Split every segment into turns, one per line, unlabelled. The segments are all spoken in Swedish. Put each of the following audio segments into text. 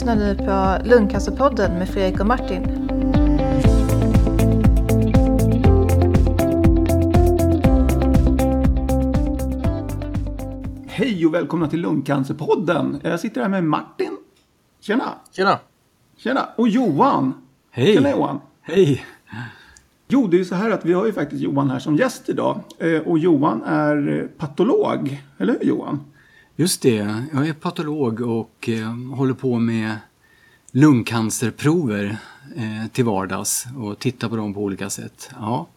lyssnar nu på Lungcancerpodden med Fredrik och Martin.
Hej och välkomna till Lungcancerpodden. Jag sitter här med Martin. Tjena!
Tjena!
Tjena! Och Johan.
Hej!
Tjena Johan!
Hej!
Jo, det är ju så här att vi har ju faktiskt Johan här som gäst idag. Eh, Och Johan är patolog. Eller hur Johan?
Just det, jag är patolog och eh, håller på med lungcancerprover eh, till vardags och tittar på dem på olika sätt. Ja.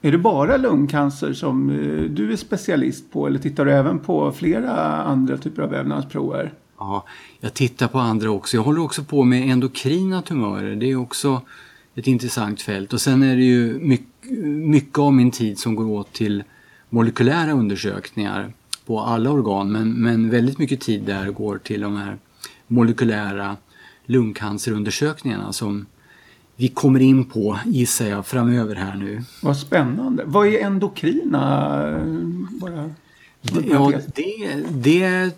Är det bara lungcancer som eh, du är specialist på eller tittar du även på flera andra typer av vävnadsprover?
ja, jag tittar på andra också. Jag håller också på med endokrina tumörer. Det är också ett intressant fält. Och sen är det ju mycket, mycket av min tid som går åt till molekylära undersökningar på alla organ. Men, men väldigt mycket tid där går till de här molekylära lungcancerundersökningarna som vi kommer in på, gissar jag, framöver här nu.
Vad spännande. Vad är endokrina? eh, Bara...
Ja, det, det är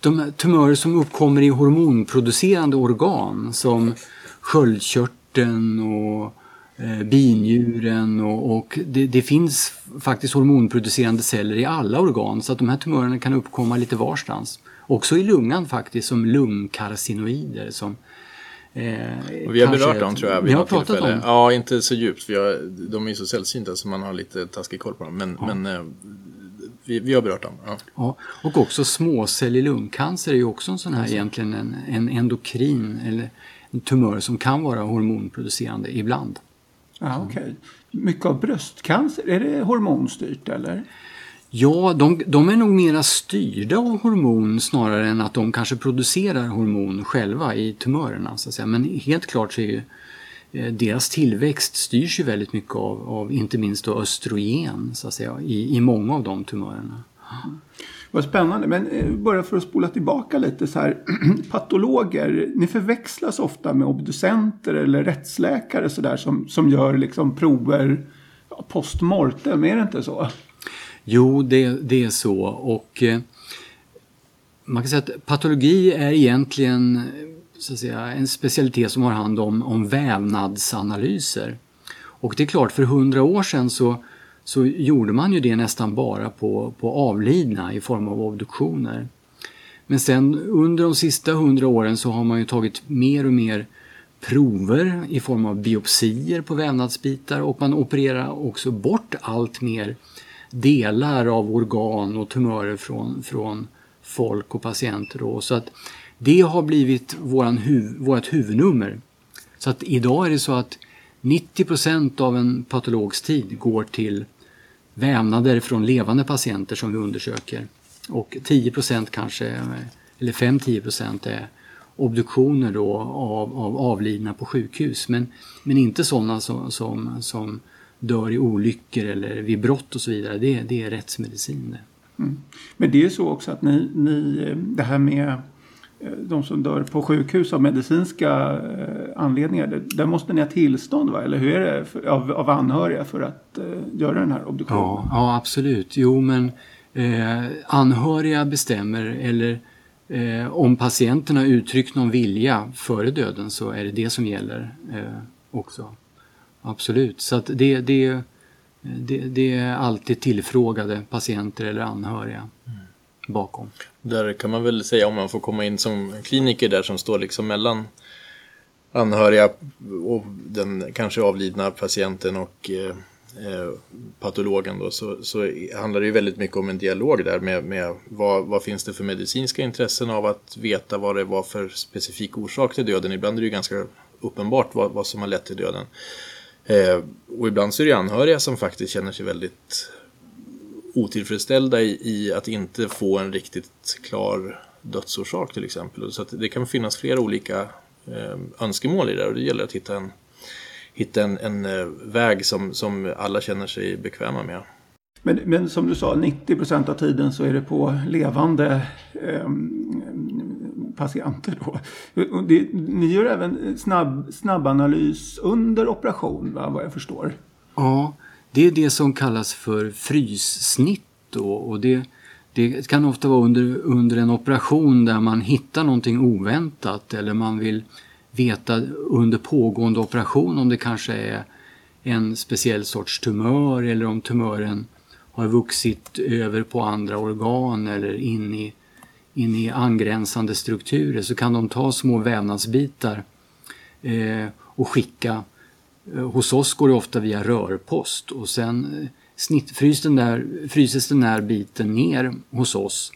de tumörer som uppkommer i hormonproducerande organ som sköldkörteln och eh, binjuren och, och det, det finns faktiskt hormonproducerande celler i alla organ så att de här tumörerna kan uppkomma lite varstans. Också i lungan faktiskt som lungkarcinoider som eh,
vi har berört dem tror jag
Vi
vid
har
något
pratat
tillfälle.
om
Ja, inte så djupt. Vi har, de är ju så sällsynta så man har lite taskig koll på dem. Men, men eh, vi, vi har berört dem. Ja.
Ja, och också småcellig lungcancer är ju också en sån här egentligen en, en endokrin eller en tumör som kan vara hormonproducerande ibland.
Ja, okej. Mycket av bröstcancer, är det hormonstyrt eller?
Ja, de, de är nog mera styrda av hormon snarare än att de kanske producerar hormon själva i tumörerna. Så att säga. Men helt klart så är ju eh, deras tillväxt styrs ju väldigt mycket av, av inte minst östrogen så att säga, i, i många av de tumörerna.
Vad spännande. Men eh, bara för att spola tillbaka lite så här. Patologer, ni förväxlas ofta med obducenter eller rättsläkare så där, som, som gör liksom prover post mortem. Är det inte så?
Jo, det, det är så. Och eh, man kan säga att patologi är egentligen så att säga, en specialitet som har hand om, om vävnadsanalyser. Och det är klart, för hundra år sedan så, så gjorde man ju det nästan bara på, på avlidna i form av obduktioner. Men sen under de sista hundra åren så har man ju tagit mer och mer prover i form av biopsier på vävnadsbitar och man opererar också bort allt mer delar av organ och tumörer från, från folk och patienter. Då. Så att det har blivit våran huv, vårt huvudnummer. Så att idag är det så att 90% av en patologs tid går till vävnader från levande patienter som vi undersöker. Och 10% kanske, eller 5-10 är obduktioner då av, av avlidna på sjukhus. Men, men inte sådana som, som, som dör i olyckor eller vid brott och så vidare. Det, det är rättsmedicin det.
Men det är ju så också att ni, ni eh, det här med de som dör på sjukhus av medicinska eh, anledningar. det- Där måste ni ha tillstånd va? Eller hur är det för, av, av anhöriga för att eh, göra den här obduktionen?
Ja, ja absolut. Jo, men eh, anhöriga bestämmer eller eh, om patienten har uttryckt någon vilja före döden så är det det som gäller eh, också. Absolut. Så att det, det, det, det är alltid tillfrågade patienter eller anhöriga bakom.
Där kan man väl säga om man får komma in som kliniker där som står liksom mellan anhöriga och den kanske avlidna patienten och eh, eh, patologen då, så, så handlar det ju väldigt mycket om en dialog där med, med vad, vad finns det för medicinska intressen av att veta vad det var för specifik orsak till döden. Ibland är det ju ganska uppenbart vad, vad som har lett till döden. Eh, och ibland så är det anhöriga som faktiskt känner sig väldigt otillfredsställda i, i att inte få en riktigt klar dödsorsak till exempel. Så att det kan finnas flera olika eh, önskemål i det och det gäller att hitta en, hitta en, en eh, väg som, som alla känner sig bekväma med.
Men, men som du sa, 90 procent av tiden så är det på levande ehm, patienter. Då. Det, ni gör även snabb, snabbanalys under operation, va, vad jag förstår.
Ja, det är det som kallas för fryssnitt då, och det, det kan ofta vara under, under en operation där man hittar någonting oväntat eller man vill veta under pågående operation om det kanske är en speciell sorts tumör eller om tumören har vuxit över på andra organ eller in i, in i angränsande strukturer så kan de ta små vävnadsbitar eh, och skicka. Eh, hos oss går det ofta via rörpost och sen eh, snitt, den där, fryses den där biten ner hos oss.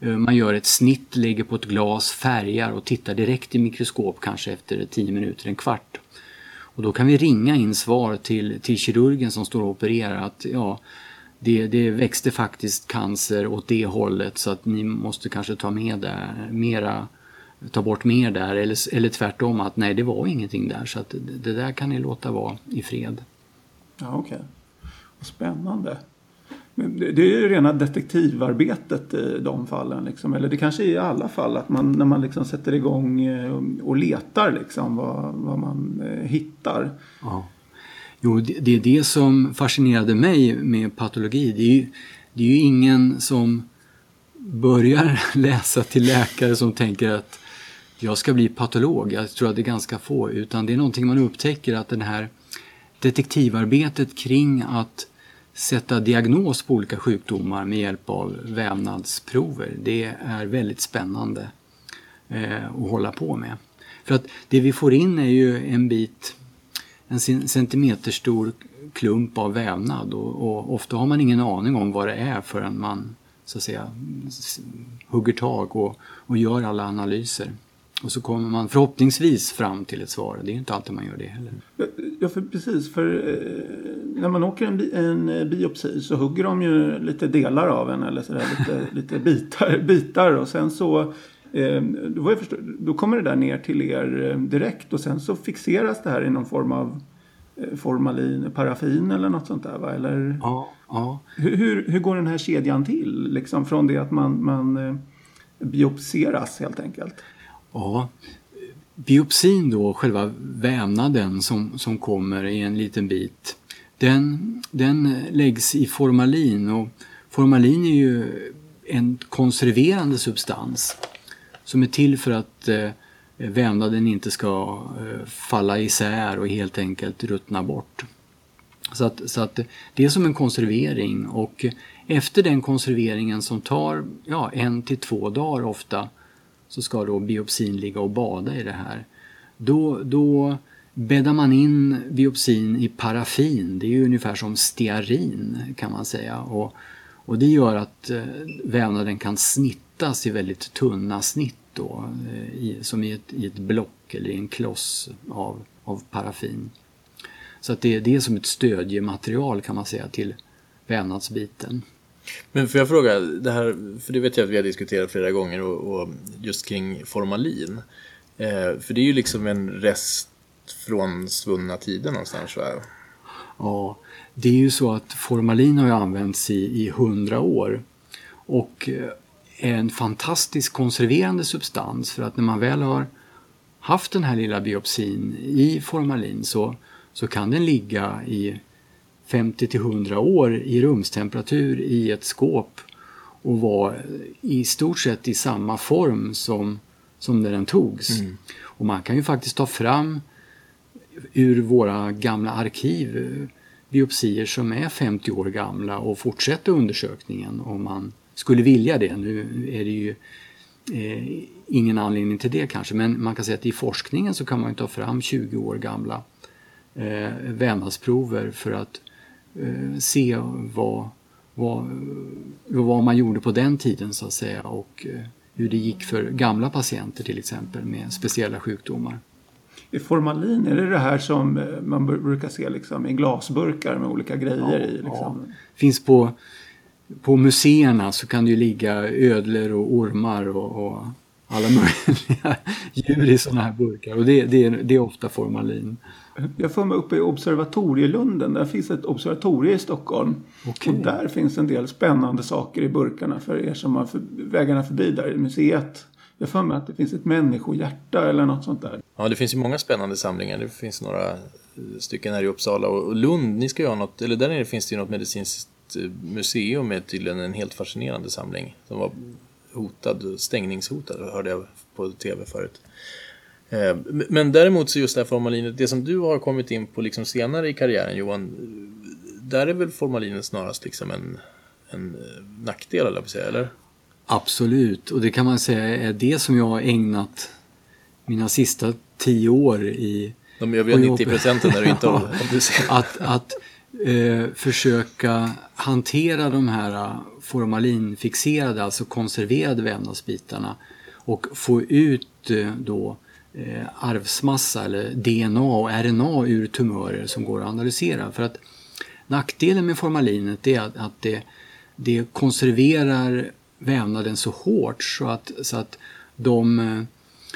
Eh, man gör ett snitt, lägger på ett glas, färgar och tittar direkt i mikroskop kanske efter 10 minuter, en kvart. Och då kan vi ringa in svar till, till kirurgen som står och opererar att ja, det, det växte faktiskt cancer åt det hållet så att ni måste kanske ta med det, mera, ta bort mer där eller, eller tvärtom att nej det var ingenting där så att det, där kan ni låta vara i fred.
Ja, Okej, okay. spännande. Det är ju rena detektivarbetet i de fallen. Liksom. Eller det kanske är i alla fall att man när man liksom sätter igång eh, och letar liksom, vad, vad man eh, hittar.
Ja. Jo, det, det, är det som fascinerade mig med patologi. Det är ju, det är ju ingen som börjar läsa till läkare som tänker att jag ska bli patolog. Jag tror att det är ganska få. Utan det är någonting man upptäcker att det här detektivarbetet kring att sätta diagnos på olika sjukdomar med hjälp av vävnadsprover. Det är väldigt spännande eh, att hålla på med. För att det vi får in är ju en bit, en centimeterstor klump av vävnad och, och, ofta har man ingen aning om vad det är förrän man så att säga hugger tag och, och gör alla analyser. Och så kommer man förhoppningsvis fram till ett svar. Det är inte alltid man gör det heller.
Ja, för precis. För eh, när man åker en, en eh, biopsi så hugger de ju lite delar av en eller sådär, lite, lite bitar, bitar och sen så eh, då, förstå, då kommer det där ner till er direkt och sen så fixeras det här i någon form av formalin, paraffin eller något sånt där va? Eller,
ja, ja.
Hur, hur, hur, går den här kedjan till? Liksom från det att man, man biopseras helt enkelt?
Ja, biopsin då, själva vävnaden som, som kommer i en liten bit, den, den läggs i formalin och formalin är ju en konserverande substans som är till för att eh, vävnaden inte ska eh, falla isär och helt enkelt ruttna bort. Så att, så att det är som en konservering och efter den konserveringen som tar ja, en till två dagar ofta så ska då biopsin ligga och bada i det här. Då, då bäddar man in biopsin i paraffin, det är ju ungefär som stearin kan man säga. Och, och det gör att eh, vävnaden kan snittas i väldigt tunna snitt då, eh, i, som i ett, i ett block eller i en kloss av, av paraffin. Så att det, det är som ett stödjematerial kan man säga till vävnadsbiten.
Men får jag fråga, det här, för det vet jag att vi har diskuterat flera gånger och, och just kring formalin. Eh, för det är ju liksom en rest från svunna tider någonstans va?
Ja, det är ju så att formalin har ju använts i hundra år. Och är en fantastisk konserverande substans för att när man väl har haft den här lilla biopsin i formalin så, så kan den ligga i 50 till 100 år i rumstemperatur i ett skåp och var i stort sett i samma form som, som när den togs. Mm. Och man kan ju faktiskt ta fram ur våra gamla arkiv biopsier som är 50 år gamla och fortsätta undersökningen om man skulle vilja det. Nu är det ju eh, ingen anledning till det kanske men man kan säga att i forskningen så kan man ta fram 20 år gamla eh, vävnadsprover för att eh, se vad, vad, vad man gjorde på den tiden så att säga och eh, hur det gick för gamla patienter till exempel med speciella sjukdomar.
I formalin, är det det här som eh, man brukar se liksom i glasburkar med olika grejer ja, i? Liksom? Ja.
Finns på, på museerna så kan det ju ligga ödlor och ormar och, och alla möjliga djur i sådana här burkar och det, det, är, det är ofta formalin.
Jag får mig uppe i Observatorielunden. Där finns ett observatorium i Stockholm. Okay. Och där finns en del spännande saker i burkarna för er som har för, vägarna förbi där i museet. Jag får mig att det finns ett människohjärta eller något sånt där.
Ja, det finns ju många spännande samlingar. Det finns några stycken här i Uppsala och Lund. Ni ska ju ha något, eller där nere finns det ju något medicinskt ett museum med tydligen en helt fascinerande samling som var hotad, stängningshotad, hörde jag på tv förut. Eh, men däremot så just det här formalinet, det som du har kommit in på liksom senare i karriären Johan, där är väl formalinet snarast liksom en, en nackdel, eller säga, eller?
Absolut, och det kan man säga är det som jag har ägnat mina sista tio år i
De övriga 90 procenten när du inte har
Att, att eh, försöka hantera de här formalinfixerade, alltså konserverade vävnadsbitarna och få ut eh, då eh, Eh, arvsmassa eller DNA och RNA ur tumörer som går att analysera. För att nackdelen med formalinet är att, att det, det konserverar vävnaden så hårt så att, så att de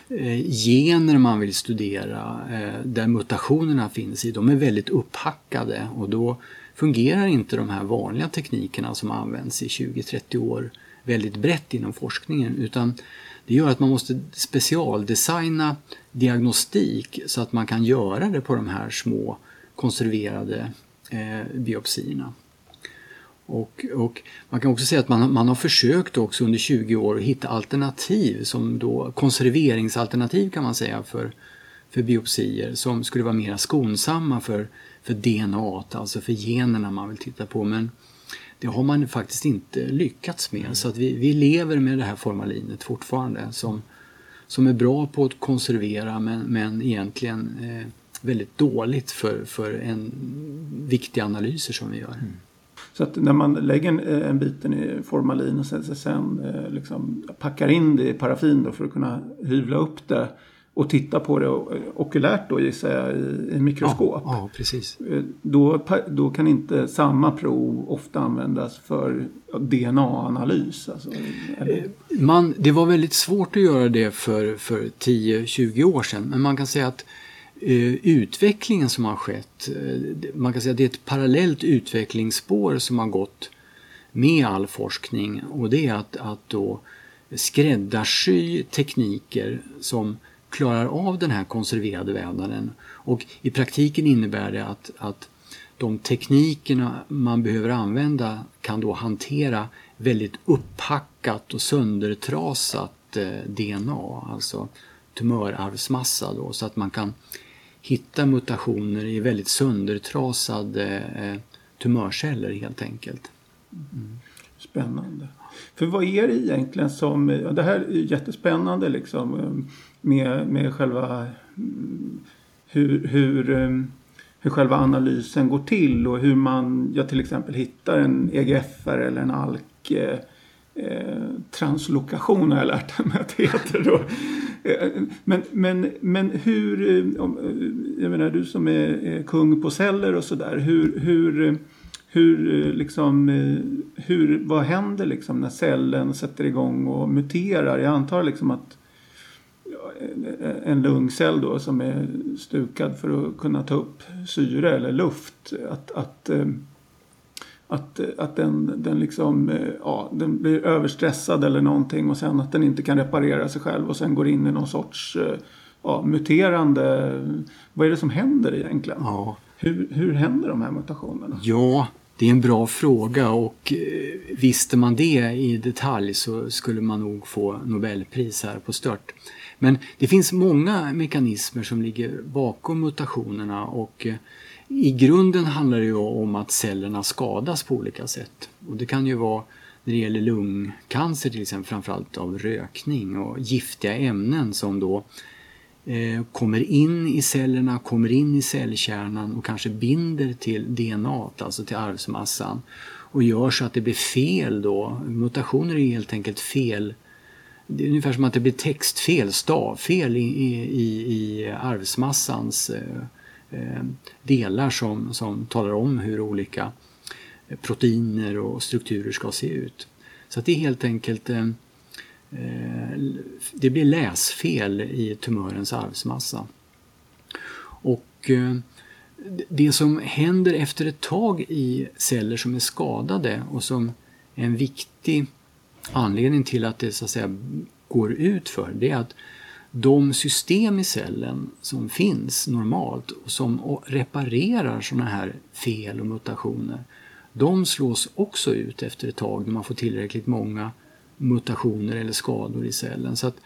eh, gener man vill studera, eh, där mutationerna finns i, de är väldigt upphackade och då fungerar inte de här vanliga teknikerna som används i 20-30 år väldigt brett inom forskningen utan det gör att man måste specialdesigna diagnostik så att man kan göra det på de här små konserverade eh, biopsierna. Och, och, man kan också säga att man, man har försökt också under 20 år att hitta alternativ, som då konserveringsalternativ kan man säga för, för biopsier som skulle vara mer skonsamma för, för DNA, alltså för generna man vill titta på. Men det har man faktiskt inte lyckats med. Så att vi, vi lever med det här formalinet fortfarande som, som är bra på att konservera men, men egentligen eh, väldigt dåligt för, för en viktiga analyser som vi gör. Mm.
Så att när man lägger en, eh, en biten i formalin och sen, sen eh, liksom packar in det i paraffin då för att kunna hyvla upp det och titta på det okulärt då gissar jag i, i mikroskop.
Ja, ja, precis.
Eh, då, då kan inte samma prov ofta användas för DNA-analys. Alltså,
eh, man, det var väldigt svårt att göra det för, för 10-20 år sedan men man kan säga att Uh, utvecklingen som har skett, man kan säga att det är ett parallellt utvecklingsspår som har gått med all forskning och det är att, att då skräddarsy tekniker som klarar av den här konserverade vävnaden. Och i praktiken innebär det att, att de teknikerna man behöver använda kan då hantera väldigt upphackat och söndertrasat eh, DNA, alltså tumörarvsmassa då, så att man kan hitta mutationer i väldigt söndertrasade eh, tumörceller helt enkelt.
Mm. Spännande. För vad är det egentligen som, det här är jättespännande liksom eh, med, med själva hur, hur, eh, hur själva analysen går till och hur man ja, till exempel hittar en EGFR eller en ALK eh, eh, translokation har jag lärt mig att det heter då. Eh, men, men, men hur, jag menar du som är kung på celler och sådär, hur, hur hur, liksom, hur, vad händer liksom när cellen sätter igång och muterar? Jag antar liksom att en lungcell då som är stukad för att kunna ta upp syre eller luft. Att, att, eh, att, att den, den, liksom, ja, den blir överstressad eller någonting och sen att den inte kan reparera sig själv och sen går in i någon sorts ja, muterande... Vad är det som händer egentligen? Ja. Hur, hur händer de här mutationerna?
Ja, det är en bra fråga och eh, visste man det i detalj så skulle man nog få Nobelpris här på stört. Men det finns många mekanismer som ligger bakom mutationerna och eh, i grunden handlar det ju om att cellerna skadas på olika sätt. Och det kan ju vara när det gäller lungcancer till exempel framförallt av rökning och giftiga ämnen som då Eh, kommer in i cellerna, kommer in i cellkärnan och kanske binder till DNA, alltså till arvsmassan och gör så att det blir fel då. Mutationer är helt enkelt fel. Det är ungefär som att det blir textfel, stavfel i, i, i arvsmassans eh, eh, delar som, som talar om hur olika eh, proteiner och strukturer ska se ut. Så att det är helt enkelt eh, Eh, det blir läsfel i tumörens arvsmassa. Och eh, det som händer efter ett tag i celler som är skadade och som är en viktig Anledningen till att det så att säga går ut för det är att de system i cellen som finns normalt och som reparerar sådana här fel och mutationer de slås också ut efter ett tag när man får tillräckligt många mutationer eller skador i cellen. Så att,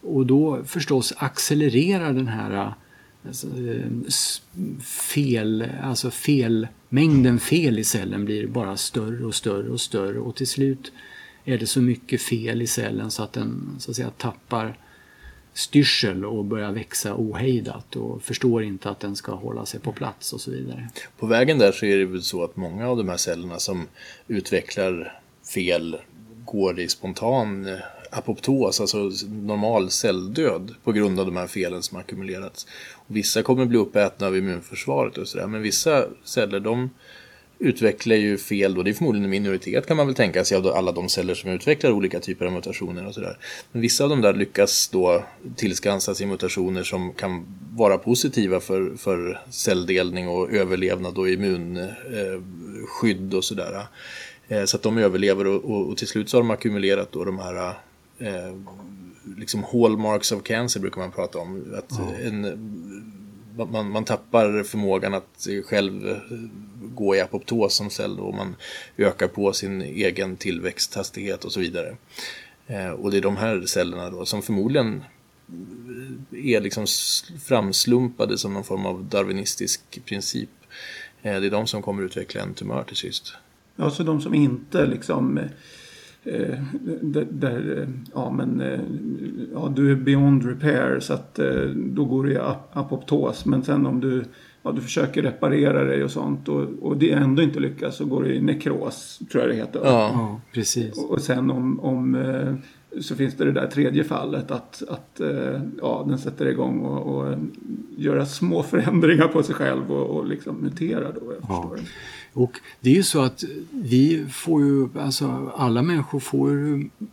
och då förstås accelererar den här alltså, eh, fel, alltså fel, mängden fel i cellen blir bara större och större och större och till slut är det så mycket fel i cellen så att den så att säga, tappar styrsel och börjar växa ohejdat och förstår inte att den ska hålla sig på plats och så vidare.
På vägen där så är det väl så att många av de här cellerna som utvecklar fel går i spontan eh, apoptos, alltså normal celldöd på grund av de här felen som ackumulerats. Och vissa kommer bli uppätna av immunförsvaret och sådär, men vissa celler de utvecklar ju fel då, det är förmodligen en minoritet kan man väl tänka sig av alla de celler som utvecklar olika typer av mutationer och sådär. Men vissa av dem där lyckas då tillskansa sig mutationer som kan vara positiva för, för celldelning och överlevnad och immunskydd och sådär. Eh, så att de överlever och, och, och, till slut så har de ackumulerat då de här eh, liksom hallmarks of cancer brukar man prata om. Att en, man, man tappar förmågan att själv eh, gå i apoptos som cell och man ökar på sin egen tillväxthastighet och så vidare. Eh, och det är de här cellerna då som förmodligen eh, är liksom framslumpade som någon form av darwinistisk princip. Det är de som kommer utveckla en tumör till sist.
Ja, så de som inte liksom eh, där, där, ja men ja, du är beyond repair så att då går det i apoptos. Men sen om du ja, du försöker reparera dig och sånt och, och det ändå inte lyckas så går det i nekros, tror jag det heter.
Ja, precis.
Och, och sen om, om eh, så finns det det där tredje fallet att, att eh, ja, den sätter igång och, och göra små förändringar på sig själv och, och liksom mutera då. Jag ja.
Och det är ju så att vi får ju, alltså alla människor får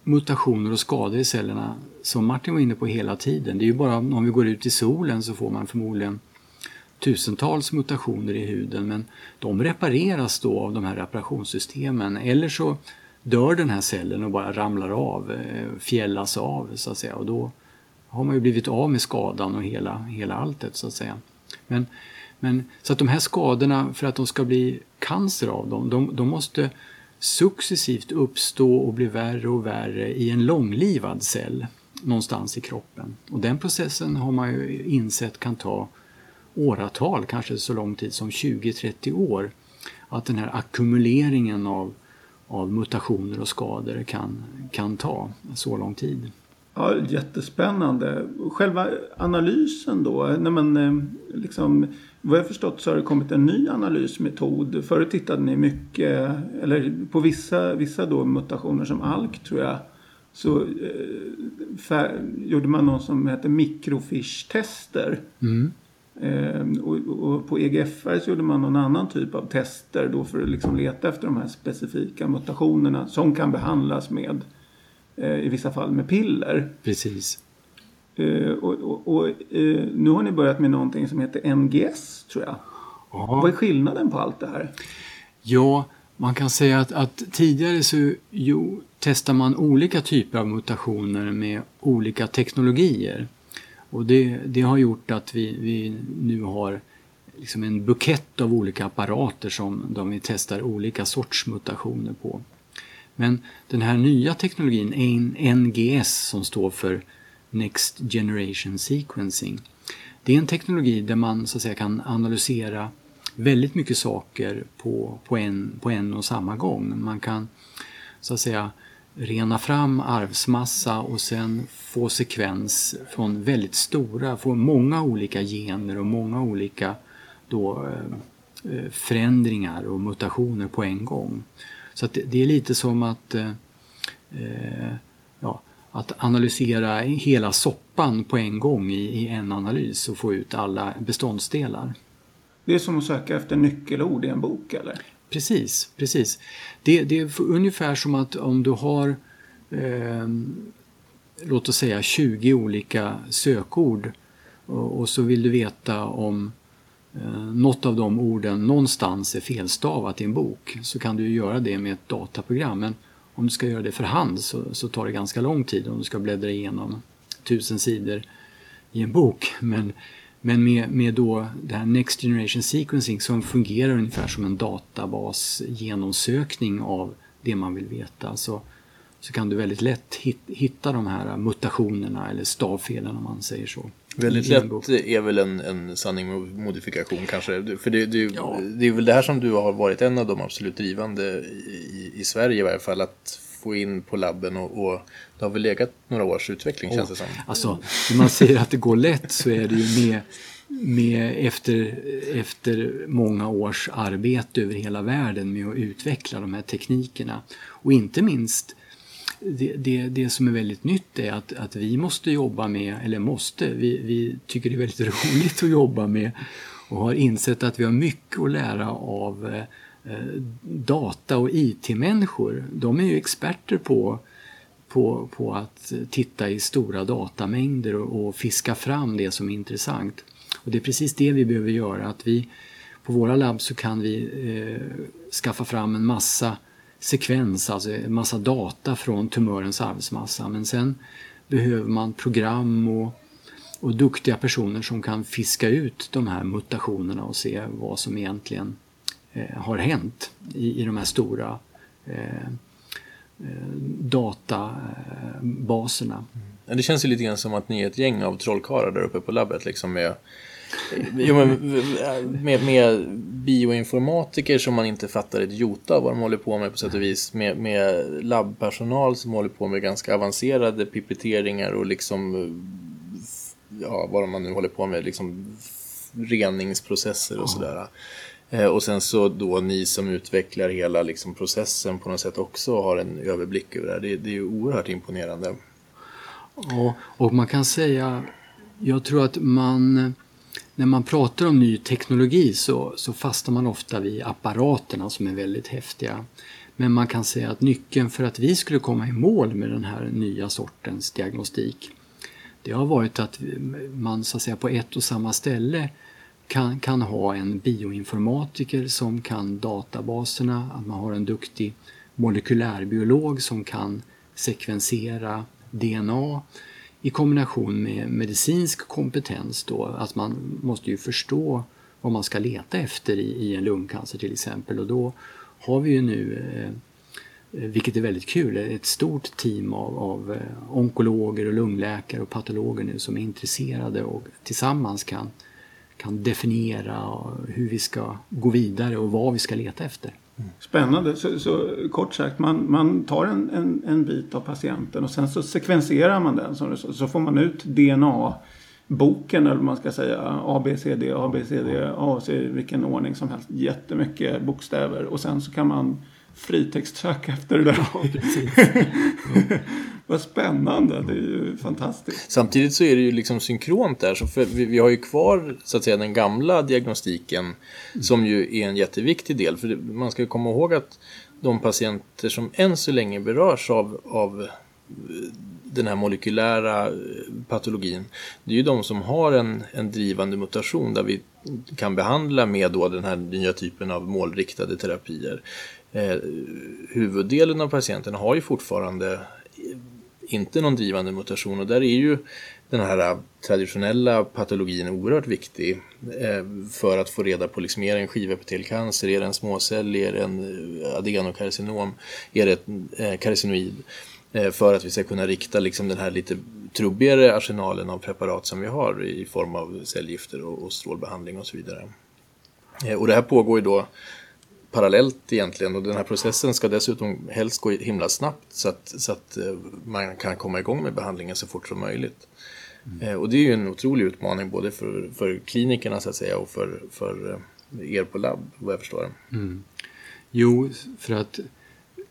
mutationer och skador i cellerna som Martin var inne på hela tiden. Det är ju bara om vi går ut i solen så får man förmodligen tusentals mutationer i huden men de repareras då av de här reparationssystemen eller så dör den här cellen och bara ramlar av, eh, fjällas av så att säga och då har man ju blivit av med skadan och hela, hela alltet så att säga. Men, men, så att de här skadorna, för att de ska bli cancer av dem, de, de måste successivt uppstå och bli värre och värre i en långlivad cell någonstans i kroppen. Och den processen har man ju insett kan ta åratal, kanske så lång tid som 20-30 år. Att den här ackumuleringen av, av mutationer och skador kan, kan ta så lång tid.
Ja, jättespännande. Själva analysen då, när man eh, liksom, vad jag förstått så har det kommit en ny analysmetod. Förut tittade ni mycket, eller på vissa, vissa då mutationer som ALK tror jag, så eh, gjorde man något som heter mikrofish-tester. Mm. Ehm, och, och, på EGFR så gjorde man någon annan typ av tester då för att liksom leta efter de här specifika mutationerna som kan behandlas med eh, i vissa fall med piller.
Precis.
Eh, och, och, och eh, nu har ni börjat med någonting som heter NGS tror jag. Aha. Vad är skillnaden på allt det här?
Ja, man kan säga att, att tidigare så jo, testar man olika typer av mutationer med olika teknologier. Och det, det har gjort att vi, vi nu har liksom en bukett av olika apparater som de vi testar olika sorts mutationer på. Men den här nya teknologin, NGS som står för Next Generation Sequencing, det är en teknologi där man så att säga, kan analysera väldigt mycket saker på, på, en, på en och samma gång. Man kan så att säga rena fram arvsmassa och sen få sekvens från väldigt stora, få många olika gener och många olika då, eh, eh, förändringar och mutationer på en gång. Så det, det, är lite som att, eh, eh ja, att analysera hela soppan på en gång i, i en analys och få ut alla beståndsdelar.
Det är som att söka efter nyckelord i en bok eller?
Precis, precis. Det, det är ungefär som att om du har eh, låt oss säga 20 olika sökord och, och så vill du veta om eh, något av de orden någonstans är felstavat i en bok så kan du göra det med ett dataprogram. Men om du ska göra det för hand så, så tar det ganska lång tid om du ska bläddra igenom tusen sidor i en bok. Men Men med, med då det här Next Generation Sequencing som fungerar ungefär som en databas genomsökning av det man vill veta så, så kan du väldigt lätt hitta de här mutationerna eller stavfelen om man säger så.
Väldigt lätt är väl en, en sanning med modifikation kanske. För det, det, ja. det är väl det här som du har varit en av de absolut drivande i, i Sverige i varje fall. Att få in på labben och, och det har väl legat några års utveckling oh. känns det som.
Alltså, när man säger att det går lätt så är det ju med, med efter, efter många års arbete över hela världen med att utveckla de här teknikerna. Och inte minst det, det, det som är väldigt nytt är att, att vi måste jobba med, eller måste, vi, vi tycker det är väldigt roligt att jobba med och har insett att vi har mycket att lära av eh, eh, data och IT-människor. De är ju experter på, på, på att titta i stora datamängder och, och, fiska fram det som är intressant. Och det är precis det vi behöver göra. Att vi, på våra labb så kan vi eh, skaffa fram en massa sekvens, alltså en massa data från tumörens arvsmassa. Men sen behöver man program och, och duktiga personer som kan fiska ut de här mutationerna och se vad som egentligen eh, har hänt i, i de här stora eh, eh databaserna.
Mm. Det känns ju lite grann som att ni är ett gäng av trollkarlar där uppe på labbet liksom med Jo, men med, med bioinformatiker som man inte fattar ett jota vad de håller på med på sätt och vis. Med, med labbpersonal som håller på med ganska avancerade pipetteringar och liksom ja, vad man nu håller på med, liksom reningsprocesser och sådär. Eh, och sen så då ni som utvecklar hela liksom processen på något sätt också har en överblick över det här. Det, det är ju oerhört imponerande.
Ja, och man kan säga, jag tror att man när man pratar om ny teknologi så, så fastnar man ofta vid apparaterna som är väldigt häftiga. Men man kan säga att nyckeln för att vi skulle komma i mål med den här nya sortens diagnostik det har varit att man så att säga på ett och samma ställe kan, kan ha en bioinformatiker som kan databaserna, att man har en duktig molekylärbiolog som kan sekvensera DNA i kombination med medicinsk kompetens då, att man måste ju förstå vad man ska leta efter i, i en lungcancer till exempel och då har vi ju nu eh, vilket är väldigt kul, ett stort team av, av eh, onkologer och lungläkare och patologer nu som är intresserade och tillsammans kan, kan definiera hur vi ska gå vidare och vad vi ska leta efter.
Spännande. Så, så, kort sagt, man, man tar en, en, en, bit av patienten och sen så sekvenserar man den. Så, så får man ut DNA boken eller vad man ska säga. A, B, C, D, A, B, C, D, A, C, vilken ordning som helst. Jättemycket bokstäver och sen så kan man fritextsöka efter det där. Ja, Vad spännande, det är ju fantastiskt.
Samtidigt så är det ju liksom synkront där, så för vi, vi har ju kvar så att säga den gamla diagnostiken mm. som ju är en jätteviktig del. För man ska komma ihåg att de patienter som än så länge berörs av, av den här molekylära eh, patologin, det är ju de som har en, en drivande mutation där vi kan behandla med då den här nya typen av målriktade terapier. Eh, huvuddelen av patienterna har ju fortfarande inte någon drivande mutation och där är ju den här eh, traditionella patologin oerhört viktig eh, för att få reda på liksom, är det en skivepitelcancer, är det en småcell, är det en eh, adenokarcinom, är det ett eh, karcinoid? Eh, för att vi ska kunna rikta liksom, den här lite trubbigare arsenalen av preparat som vi har i form av cellgifter och strålbehandling och så vidare. Och det här pågår ju då parallellt egentligen och den här processen ska dessutom helst gå himla snabbt så att, så att eh, man kan komma igång med behandlingen så fort som möjligt. Mm. Och det är ju en otrolig utmaning både för, för klinikerna så att säga och för, för eh, er på labb vad jag förstår.
Mm. Jo, för att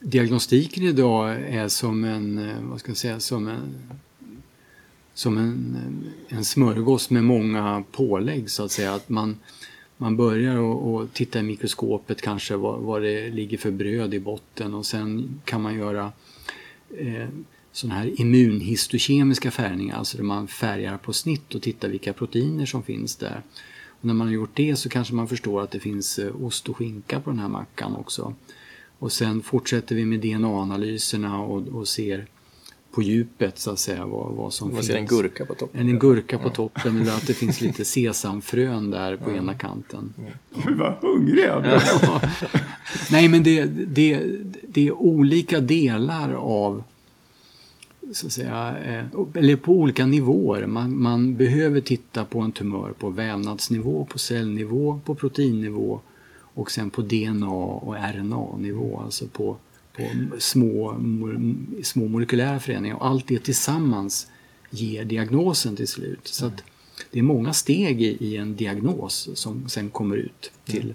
diagnostiken idag är som en, vad ska jag säga, som en som en, en smörgås med många pålägg så att säga. Att man, man börjar och, titta i mikroskopet kanske vad, vad, det ligger för bröd i botten och sen kan man göra eh, sådana här immunhistokemiska färgningar, alltså där man färgar på snitt och tittar vilka proteiner som finns där. Och när man har gjort det så kanske man förstår att det finns eh, ost och skinka på den här mackan också. Och sen fortsätter vi med DNA-analyserna och, och ser på djupet så att säga vad, vad som
Man
finns.
ser en gurka på toppen.
En gurka på toppen eller att det finns lite sesamfrön där på ena kanten.
Gud vad hungrig jag blev.
Nej, men det, det, det är olika delar av så att säga, eh, eller på olika nivåer. Man, man behöver titta på en tumör på vävnadsnivå, på cellnivå, på proteinnivå och sen på DNA och RNA-nivå, alltså på, på små, små molekylära förändringar. Och allt det tillsammans ger diagnosen till slut. Så att det är många steg i, i en diagnos som sen kommer ut till,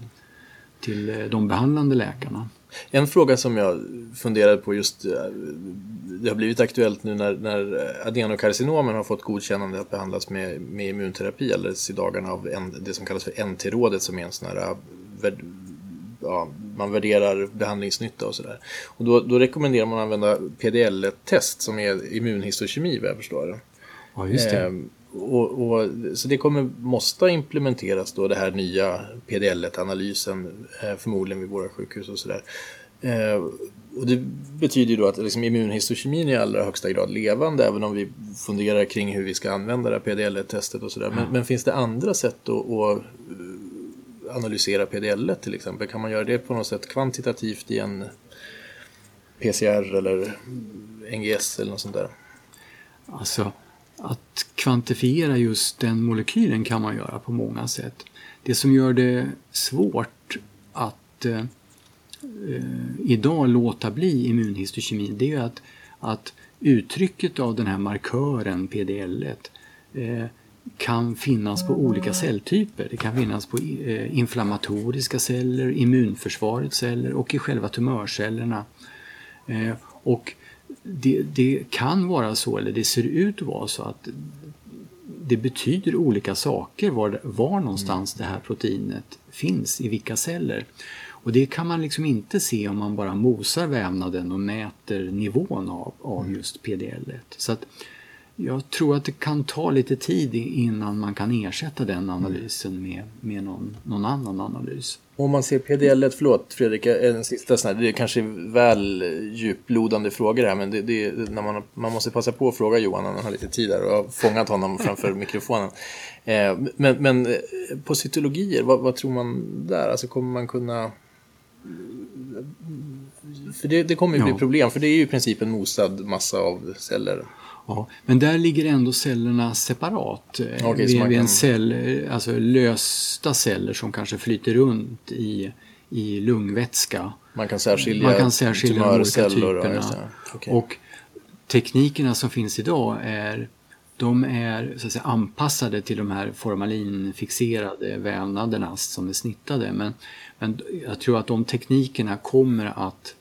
till eh, de behandlande läkarna.
En fråga som jag funderade på just, eh, det har blivit aktuellt nu när, när adenokarcinomen har fått godkännande att behandlas med, med immunterapi alldeles i dagarna av en, det som kallas för NT-rådet som är en sån här, eh, ja, man värderar behandlingsnytta och sådär. Och då, då rekommenderar man att använda PDL-test som är immunhistokemi vad jag förstår det.
Ja, just det.
Ehm, och, och, så det kommer, måste implementeras då, det här nya PDL-analysen, eh, förmodligen vid våra sjukhus och sådär. Eh, och det betyder ju då att liksom, immunhistokemin är i allra högsta grad levande, även om vi funderar kring hur vi ska använda det här PDL-testet och sådär. Men, men finns det andra sätt att, att analysera PDL till exempel? Kan man göra det på något sätt kvantitativt i en PCR eller NGS eller något sånt där?
Alltså, att kvantifiera just den molekylen kan man göra på många sätt. Det som gör det svårt att eh, idag låta bli immunhistokemi det är ju att, att uttrycket av den här markören PDL eh, kan finnas på olika celltyper. Det kan finnas på eh, inflammatoriska celler, immunförsvarets celler och i själva tumörcellerna. Eh, och det, det kan vara så, eller det ser ut att vara så att det betyder olika saker var, var någonstans det här proteinet finns, i vilka celler. Och det kan man liksom inte se om man bara mosar vävnaden och mäter nivån av, av just PDL. Så att jag tror att det kan ta lite tid innan man kan ersätta den analysen med, med någon, någon annan analys.
Om man ser PDL, förlåt Fredrik, en sista sån här, det är kanske väl djuplodande frågor här, men det, det, när man, man måste passa på att fråga Johan han har lite tid där och jag har fångat honom framför mikrofonen. Eh, men, men eh, på cytologier, vad, vad tror man där? Alltså kommer man kunna... För det, det kommer ju bli
Ja.
problem, för det är ju i princip en mosad massa av celler.
Ja, men där ligger ändå cellerna separat. eh,
så
vid, vid en
kan-
cell, eh, alltså lösta celler som kanske flyter runt i, i lungvätska.
Man kan särskilja,
Man kan särskilja de olika
och-
typerna.
det. Okej.
Och teknikerna som finns idag är de är så att säga, anpassade till de här formalinfixerade vävnaderna som är snittade. Men, men jag tror att de teknikerna kommer att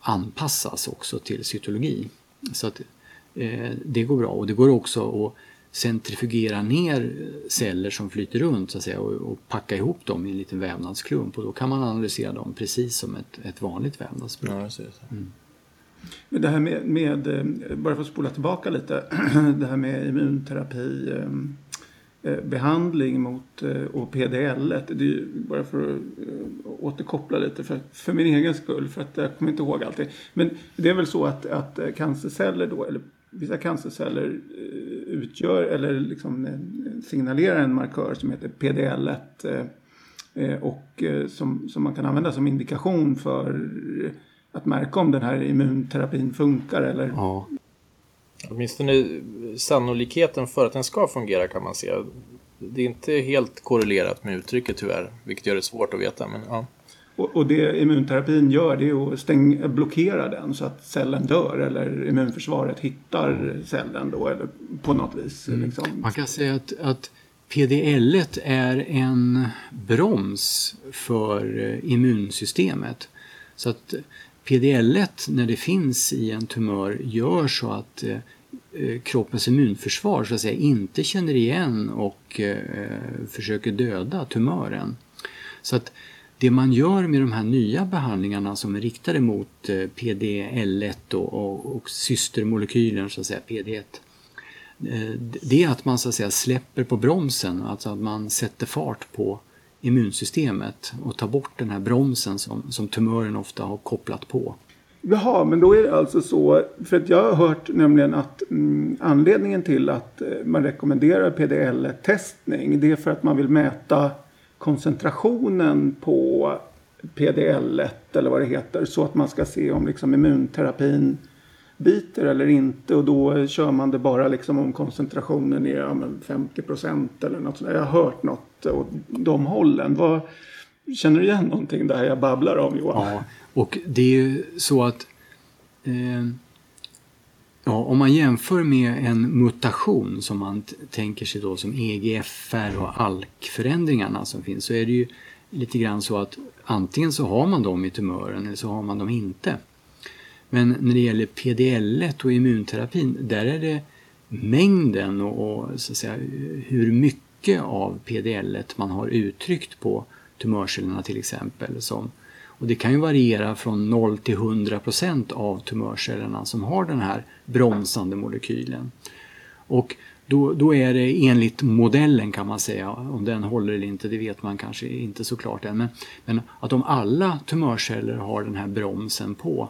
anpassas också till cytologi. Så att det går bra. Och det går också att centrifugera ner celler som flyter runt så att säga, och, och packa ihop dem i en liten vävnadsklump. Och då kan man analysera dem precis som ett, ett vanligt vävnadsprov.
Ja, det.
Men det här med, med, eh, bara för att spola tillbaka lite, det här med immunterapi, eh, eh, behandling mot eh, och PDL, det är ju bara för att eh, återkoppla lite för, för min egen skull, för att jag kommer inte ihåg allting. Men det är väl så att, att eh, cancerceller då, eller vissa cancerceller eh, utgör eller liksom eh, signalerar en markör som heter PDL1 eh, och som, som man kan använda som indikation för att märka om den här immunterapin funkar eller
Ja,
Åtminstone sannolikheten för att den ska fungera kan man se. Det är inte helt korrelerat med uttrycket tyvärr, vilket gör det svårt att veta. Men, ja.
Och, och det immunterapin gör det är att stäng, blockera den så att cellen dör eller immunförsvaret hittar cellen då eller på något vis. Liksom.
Man kan säga att, att PDL är en broms för eh, immunsystemet. Så att PDL när det finns i en tumör gör så att eh, eh, kroppens immunförsvar så att säga, inte känner igen och eh, försöker döda tumören. Så att det man gör med de här nya behandlingarna som är riktade mot eh, PDL1 och, och, och systermolekylen, så att säga, PD1, eh, det är att man så att säga släpper på bromsen, alltså att man sätter fart på immunsystemet och tar bort den här bromsen som, som tumören ofta har kopplat på.
Jaha, men då är det alltså så. För att jag har hört nämligen att mm, anledningen till att eh, man rekommenderar PDL-testning det är för att man vill mäta koncentrationen på PDL-1 eller vad det heter. Så att man ska se om liksom immunterapin biter eller inte. Och då kör man det bara liksom om koncentrationen är ja, 50 procent eller något sånt. Jag har hört något åt de hållen. Vad, känner du igen någonting där jag babblar om Johan?
Ja, och det är ju så att eh, ja, om man jämför med en mutation som man tänker sig då som EGFR och ALK-förändringarna som finns så är det ju lite grann så att antingen så har man dem i tumören eller så har man dem inte. Men när det gäller PDL1 och immunterapin, där är det mängden och, och så att säga, hur mycket av PDL1 man har uttryckt på tumörcellerna till exempel. Som, och det kan ju variera från 0 till 100 procent av tumörcellerna som har den här bromsande molekylen. Och då, då, är det enligt modellen kan man säga, om den håller eller inte det vet man kanske inte så klart än. Men, men att om alla tumörceller har den här bromsen på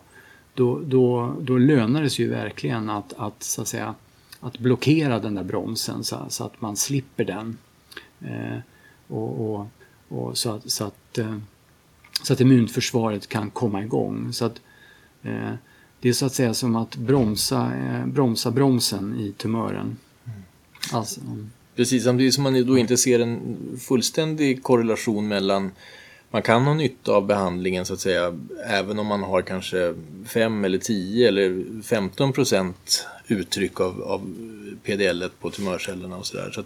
då, då, då lönar det sig ju verkligen att, att, så att, säga, att blockera den där bromsen så, så att man slipper den. Eh, och, och, och, så, att, så, att, eh, så att immunförsvaret kan komma igång. Så att, eh, det är så att säga som att bromsa, eh, bromsa bromsen i tumören. Mm.
Alltså, Precis, samtidigt som man då inte ser en fullständig korrelation mellan man kan ha nytta av behandlingen så att säga även om man har kanske 5 eller 10 eller 15 procent uttryck av, av PDL på tumörcellerna och sådär. Så,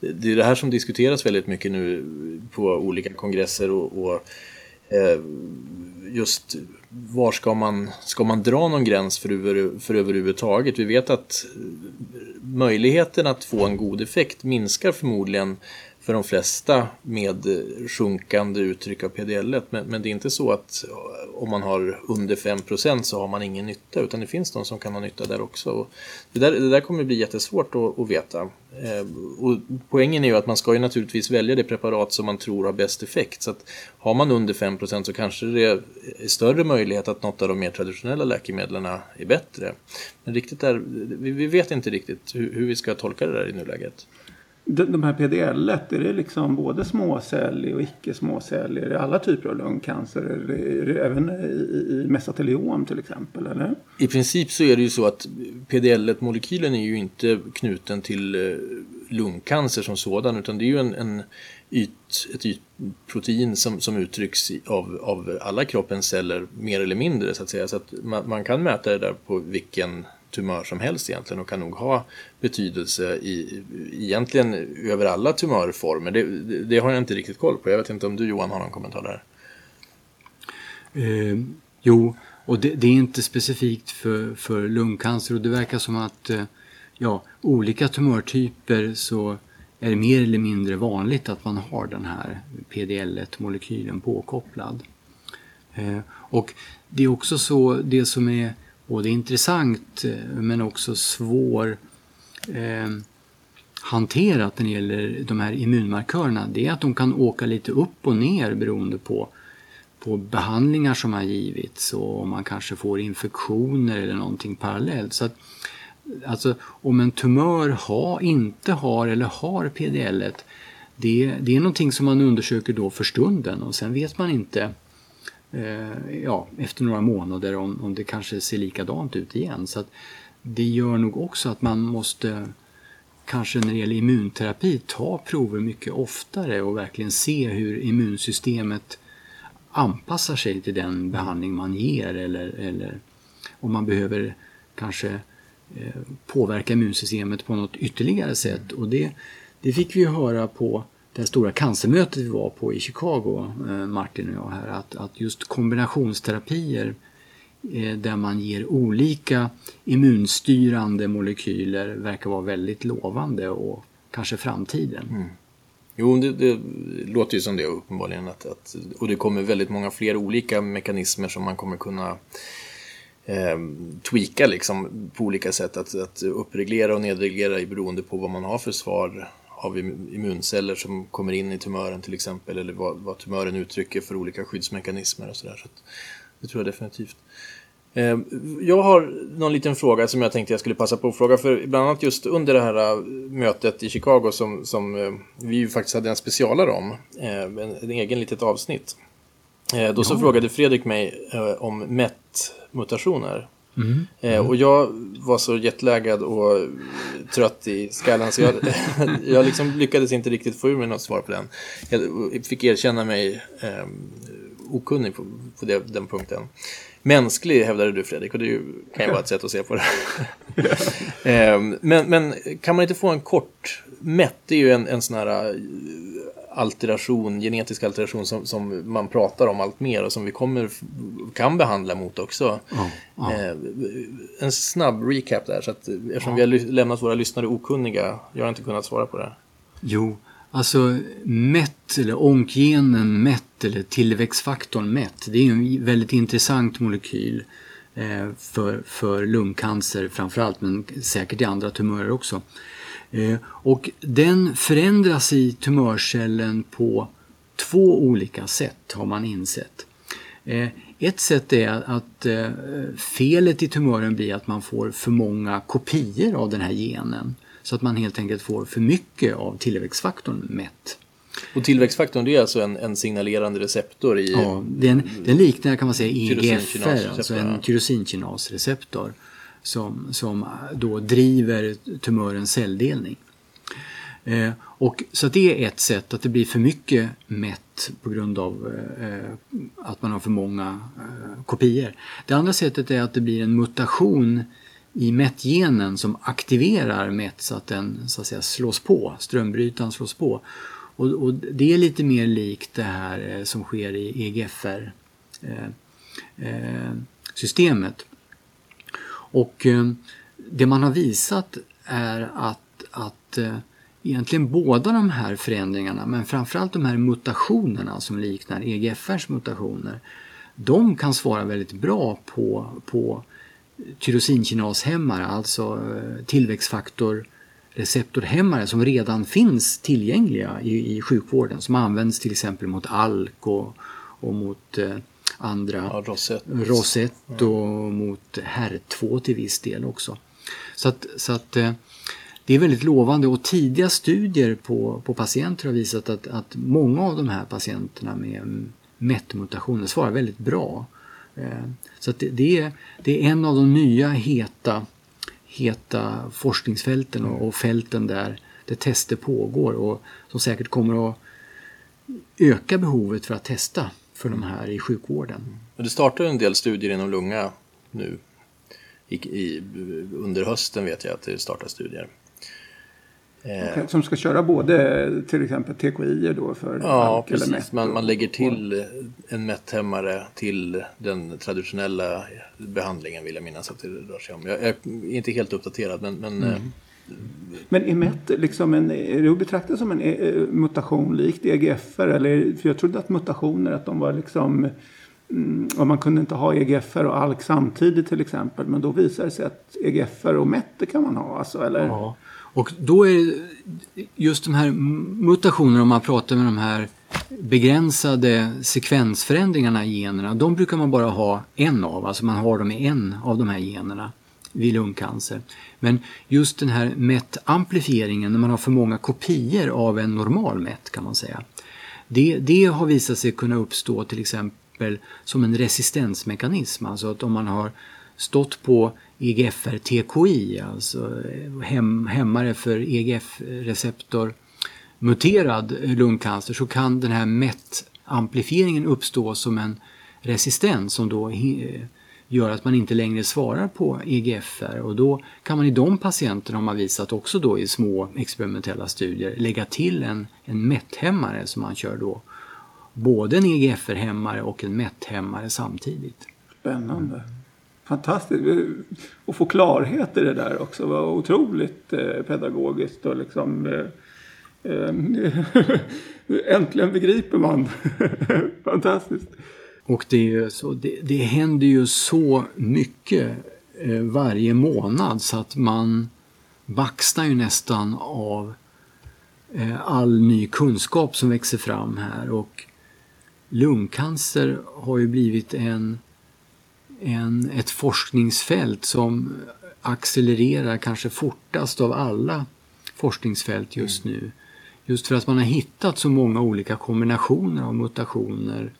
det är det här som diskuteras väldigt mycket nu på olika kongresser och, och Eh, just var ska man, ska man dra någon gräns för, över, för överhuvudtaget? Vi vet att möjligheten att få en god effekt minskar förmodligen för de flesta med sjunkande uttryck av PDL. Men, men det är inte så att eh, om man har under 5% så har man ingen nytta utan det finns de som kan ha nytta där också. Och det, där, det där kommer bli jättesvårt att, att veta. Eh, och poängen är ju att man ska ju naturligtvis välja det preparat som man tror har bäst effekt. Så att har man under 5% så kanske det är större möjlighet att något av de mer traditionella läkemedlen är bättre. Men riktigt där, vi, vi vet inte riktigt hur, hur vi ska tolka det där i nuläget.
De här PDL, är det liksom både småcellig och icke småcellig? Är det alla typer av lungcancer? Är det, är det även i, i mesoteliom till exempel? Eller?
I princip så är det ju så att PDL-molekylen är ju inte knuten till eh, lungcancer som sådan utan det är ju en, en yt, ett ytprotein som, som uttrycks av, av alla kroppens celler mer eller mindre så att säga. Så att man, man kan mäta det där på vilken tumör som helst egentligen och kan nog ha betydelse i, egentligen över alla tumörformer. Det, det, det har jag inte riktigt koll på. Jag vet inte om du Johan har någon kommentar där?
Eh, jo, och det, det, är inte specifikt för, för lungcancer och det verkar som att eh, ja, olika tumörtyper så är det mer eller mindre vanligt att man har den här PDL1-molekylen påkopplad. Eh, och det är också så, det som är både intressant eh, men också svår eh, hanterat när det gäller de här immunmarkörerna det är att de kan åka lite upp och ner beroende på, på behandlingar som har givits och om man kanske får infektioner eller någonting parallellt. Så att, alltså, om en tumör ha, inte har eller har PDL, det, det är någonting som man undersöker då för stunden och sen vet man inte eh, ja, efter några månader om, om det kanske ser likadant ut igen. Så det gör nog också att man måste kanske när det gäller immunterapi ta prover mycket oftare och verkligen se hur immunsystemet anpassar sig till den behandling man ger eller, eller om man behöver kanske eh, påverka immunsystemet på något ytterligare sätt. Och det, det fick vi höra på det stora cancermötet vi var på i Chicago, eh, Martin och jag här, att, att just kombinationsterapier eh, där man ger olika immunstyrande molekyler verkar vara väldigt lovande och kanske framtiden. Mm.
Jo, det, det, låter ju som det uppenbarligen. Att, att, och det kommer väldigt många fler olika mekanismer som man kommer kunna eh, tweaka liksom, på olika sätt. Att, att uppreglera och nedreglera beroende på vad man har för svar av immunceller som kommer in i tumören till exempel eller vad, vad tumören uttrycker för olika skyddsmekanismer och sådär. Så, det tror jag definitivt. Eh, jag har någon liten fråga som jag tänkte jag skulle passa på att fråga. För bland annat just under det här äh, mötet i Chicago som, som äh, vi ju faktiskt hade en specialare om. Äh, en, en egen litet avsnitt. Då så frågade Fredrik mig om MET-mutationer. Mm. Mm. Och jag var så jetlaggad och trött i skallen så jag, jag liksom lyckades inte riktigt få ur mig något svar på den. Jag fick erkänna mig eh, okunnig på, på det, den punkten. Mänsklig hävdade du Fredrik och det kan ju vara ett sätt att se på det. Ehm, men, men kan man inte få en kort mätt, det är ju en, en sån här eh, alteration, genetisk alteration som, som man pratar om allt mer och som vi kommer, kan behandla mot också. Ja, ja. Eh, en snabb recap där, så att, eftersom ja. vi har lämnat våra lyssnare okunniga, jag har inte kunnat svara på det.
Jo, Alltså MET eller onkgenen MET eller tillväxtfaktorn MET det är en väldigt intressant molekyl eh, för, för lungcancer framförallt men säkert i andra tumörer också. Eh, och den förändras i tumörcellen på två olika sätt har man insett. Eh, ett sätt är att felet i tumören blir att man får för många kopior av den här genen. Så att man helt enkelt får för mycket av tillväxtfaktorn mätt.
Och tillväxtfaktorn det är alltså en, en signalerande receptor i...
Ja, den, den liknar kan man säga EGFR, alltså en tyrosinkinasreceptor som, som då driver tumörens celldelning. Eh, och, så det är ett sätt att det blir för mycket mätt på grund av eh, att man har för många eh, kopior. Det andra sättet är att det blir en mutation i MET-genen som aktiverar MET så att den så att säga, slås på, strömbrytaren slås på. Och, och det är lite mer likt det här eh, som sker i EGFR-systemet. Eh, eh, och eh, det man har visat är att, att eh, egentligen båda de här förändringarna, men framförallt de här mutationerna som liknar EGFRs mutationer, de kan svara väldigt bra på, på tyrosinkinashämmare, alltså eh, tillväxtfaktor receptorhämmare som redan finns tillgängliga i, i sjukvården som används till exempel mot ALK och, och mot eh, andra
ja, rosett,
rosett och ja. mot HER2 till viss del också. Så att, så att eh, det är väldigt lovande och tidiga studier på, på patienter har visat att, att många av de här patienterna med MET-mutationer svarar väldigt bra Eh, så det, det, är, det är en av de nya heta, heta forskningsfälten och, och fälten där, där tester pågår och som säkert kommer att öka behovet för att testa för de här i sjukvården.
Det startar en del studier inom lunga nu. I, i, under hösten vet jag att det startar studier.
Eh, som ska köra både till exempel TKI då för
Ja, precis. Man, man lägger till en mättämmare till den traditionella behandlingen vill jag minnas att det rör sig om. Jag är inte helt uppdaterad men... Men, mm. Eh,
men är MET liksom en, är det att betrakta som en eh, mutation likt EGFR? Eller, för jag trodde att mutationer att de var liksom mm, och man kunde inte ha EGFR och ALK samtidigt till exempel. Men då visar det sig att EGFR och MET kan man ha. Alltså, eller? Ja.
Och då är just de här mutationerna, om man pratar med de här begränsade sekvensförändringarna i generna, de brukar man bara ha en av, alltså man har dem i en av de här generna vid lungcancer. Men just den här MET-amplifieringen, när man har för många kopior av en normal MET kan man säga, det, det har visat sig kunna uppstå till exempel som en resistensmekanism, alltså att om man har stått på EGFR-TKI, alltså eh, hem, hämmare för EGF-receptor muterad lungcancer så kan den här MET-amplifieringen uppstå som en resistens som då eh, gör att man inte längre svarar på EGFR och då kan man i de patienterna, har man visat också då i små experimentella studier, lägga till en, en MET-hämmare som man kör då. Både en EGFR-hämmare och en MET-hämmare samtidigt.
Spännande fantastiskt. att få klarhet i det där också var otroligt eh, pedagogiskt och liksom eh, eh, äntligen begriper man. fantastiskt.
Och det, är ju så, det, det händer ju så mycket varje månad så att man baxnar ju nästan av all ny kunskap som växer fram här och lungcancer har ju blivit en en, ett forskningsfält som accelererar kanske fortast av alla forskningsfält just nu. Just för att man har hittat så många olika kombinationer av mutationer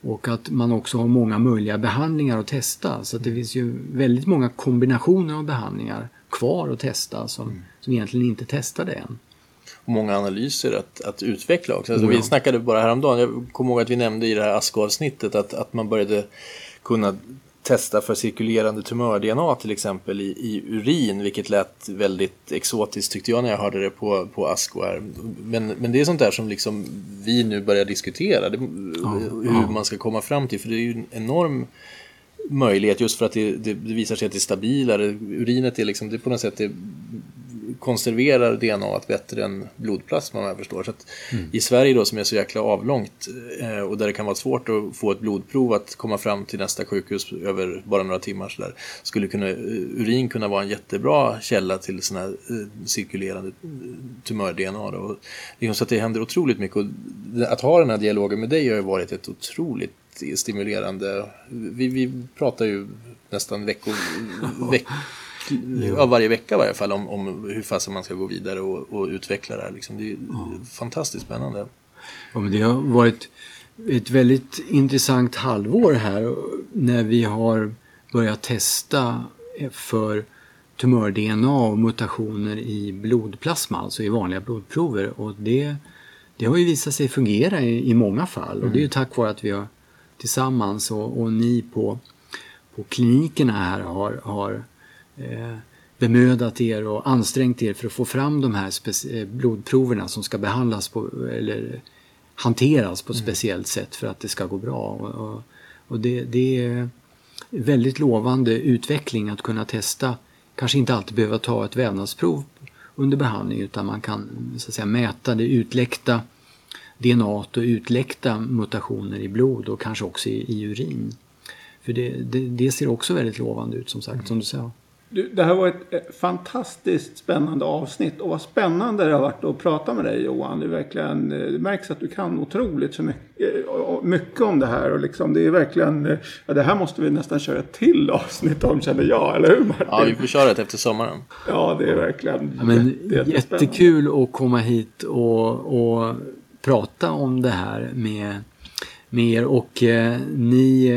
och att man också har många möjliga behandlingar att testa. Så det finns ju väldigt många kombinationer av behandlingar kvar att testa som, mm. som egentligen inte testade än.
Och många analyser att, att utveckla också. Alltså, ja. Vi snackade bara häromdagen, jag kommer ihåg att vi nämnde i det här ASCO-avsnittet att, att man började kunna testa för cirkulerande tumör-DNA till exempel i, i, urin, vilket lät väldigt exotiskt tyckte jag när jag hörde det på, på ASCO här. Men, men det är sånt där som liksom vi nu börjar diskutera, det, hur man ska komma fram till, för det är ju en enorm möjlighet just för att det, det, det visar sig att det är stabilare. Urinet är liksom, det är på något sätt det konserverar DNA bättre än blodplasma om jag förstår. Så mm. I Sverige då som är så jäkla avlångt eh, och där det kan vara svårt att få ett blodprov att komma fram till nästa sjukhus över bara några timmar så där, skulle kunna, eh, urin kunna vara en jättebra källa till sådana här eh, cirkulerande eh, tumör-DNA. Då. Det är så att det händer otroligt mycket och att ha den här dialogen med dig har ju varit ett otroligt stimulerande. Vi, vi pratar ju nästan veckor, veck, ja, varje vecka i varje fall om, om hur fasen man ska gå vidare och, och utveckla det här. Liksom. Det är ja. fantastiskt spännande.
Ja, men det har varit ett väldigt intressant halvår här när vi har börjat testa för tumör-DNA och mutationer i blodplasma, alltså i vanliga blodprover. Och det, det har ju visat sig fungera i, i många fall och det är ju mm. tack vare att vi har tillsammans och, och ni på, på klinikerna här har, har bemödat er och ansträngt er för att få fram de här eh, blodproverna som ska behandlas på, eller hanteras på ett mm. speciellt sätt för att det ska gå bra. Och, och, och det, det, är väldigt lovande utveckling att kunna testa, kanske inte alltid behöva ta ett vävnadsprov under behandling utan man kan så att säga, mäta det utläckta DNA och utläckta mutationer i blod och kanske också i, i urin. För det, det, det, ser också väldigt lovande ut som sagt, mm. som du sa.
Du, det här var ett fantastiskt spännande avsnitt och vad spännande det har varit att prata med dig Johan. Det, är verkligen, eh, det märks att du kan otroligt så mycket, eh, mycket om det här. Och liksom, det är verkligen, eh, ja, det här måste vi nästan köra ett till avsnitt om känner jag, eller hur Martin?
Ja, vi får köra det efter sommaren.
Ja, det är verkligen
ja, men jätte, Jättekul att komma hit och, och prata om det här med, med er och eh, ni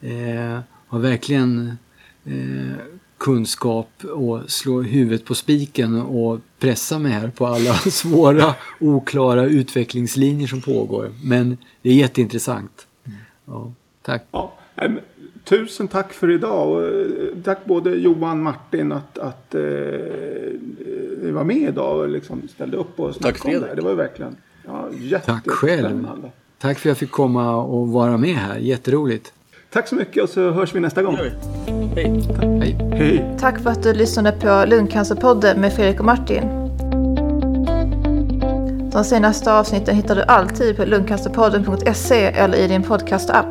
eh, har verkligen eh, kunskap och slå huvudet på spiken och pressa mig här på alla svåra, oklara utvecklingslinjer som pågår. Men det är jätteintressant. Ja, tack.
Ja, tusen tack för idag. Och eh, tack både Johan och Martin att, att eh, ni var med idag och liksom ställde upp och snackade om det. Det var ju verkligen ja,
Tack själv. Tack för att jag fick komma och vara med här. Jätteroligt.
Tack så mycket och så hörs vi nästa gång.
Hej.
Hej.
Hej.
Tack för att du lyssnade på Lungcancerpodden med Fredrik och Martin. De senaste avsnitten hittar du alltid på lungcancerpodden.se eller i din podcastapp.